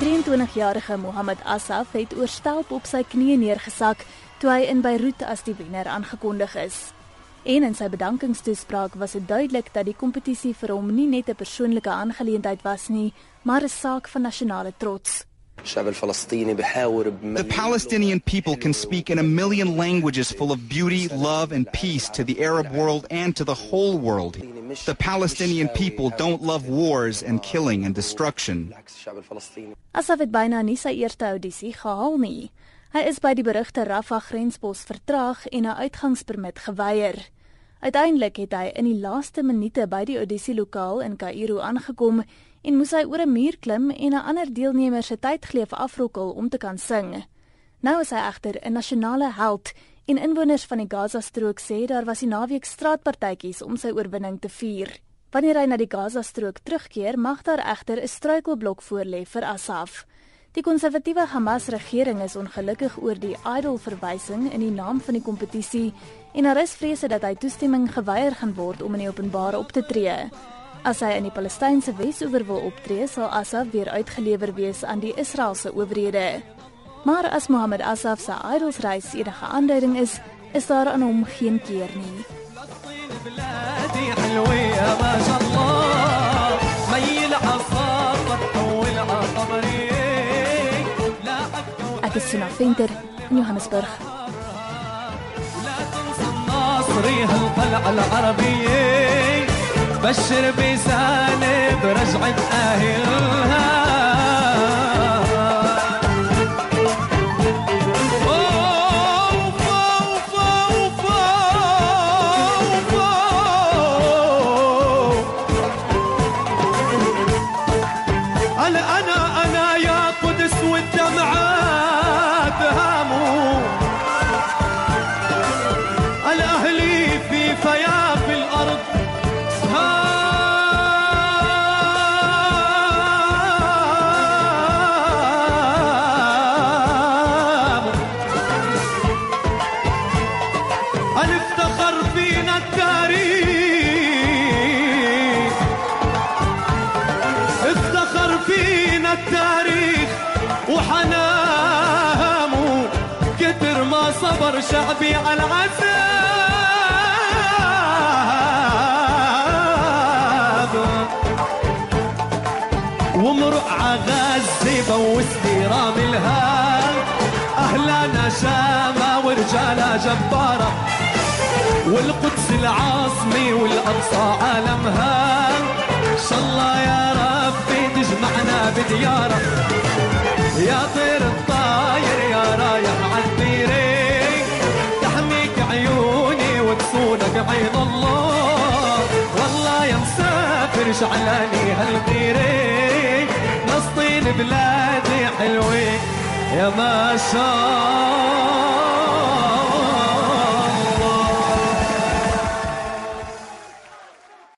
Die 23-jarige Mohammed Asaf het oorstelp op sy knieë neergesak toe hy in Beiroet as die wenner aangekondig is. En in sy bedankingstoespraak was dit duidelik dat die kompetisie vir hom nie net 'n persoonlike aangeleentheid was nie, maar 'n saak van nasionale trots. The Palestinian people can speak in a million languages full of beauty, love, and peace to the Arab world and to the whole world. The Palestinian people don't love wars and killing and destruction. Asaf het byna nie sy eerste audisie gehaal nie. Hy is by die berugte Rafah grenspos vertraag en 'n uitgangspermit geweier. Uiteindelik het hy in die laaste minute by die audisielokaal in Kaïro aangekom en moes hy oor 'n muur klim en 'n ander deelnemer se tydgleef afrokkel om te kan sing. Nou is hy egter 'n nasionale held En inwoners van die Gaza-strook sê daar was die naweek straatpartytjies om sy oorwinning te vier. Wanneer hy na die Gaza-strook terugkeer, mag daar egter 'n struikelblok voor lê vir Assaf. Die konservatiewe Hamas-regering is ongelukkig oor die idol-verwysing in die naam van die kompetisie en daar er is vrese dat hy toestemming geweier gaan word om in die openbare op te tree. As hy in die Palestynse Wes-oewer wil optree, sal Assaf weer uitgelewer wees aan die Israeliese owerhede. Maar as Mohammed Asaf se Idols-reis enige aanduiding is, is daar aan hom geen keer nie. Ek is Sina Venter in Johannesburg. صريح القلعة العربية بشر بسالب برجعة أهلها أنا أنا يا قدس والدمعات هاموا الأهلي في فياف الأرض هاموا ألف خبر شعبي على العذاب ومرق عغاز زيبة وسديرة الهال أهلنا شامة ورجالها جبارة والقدس العاصمة والأقصى عالمها إن شاء الله يا ربي تجمعنا بديارك يا طير الطاير يا رايح عن بعيد الله والله يا مسافر شعلاني هالغيري نصطين بلادي حلوة يا ما شاء الله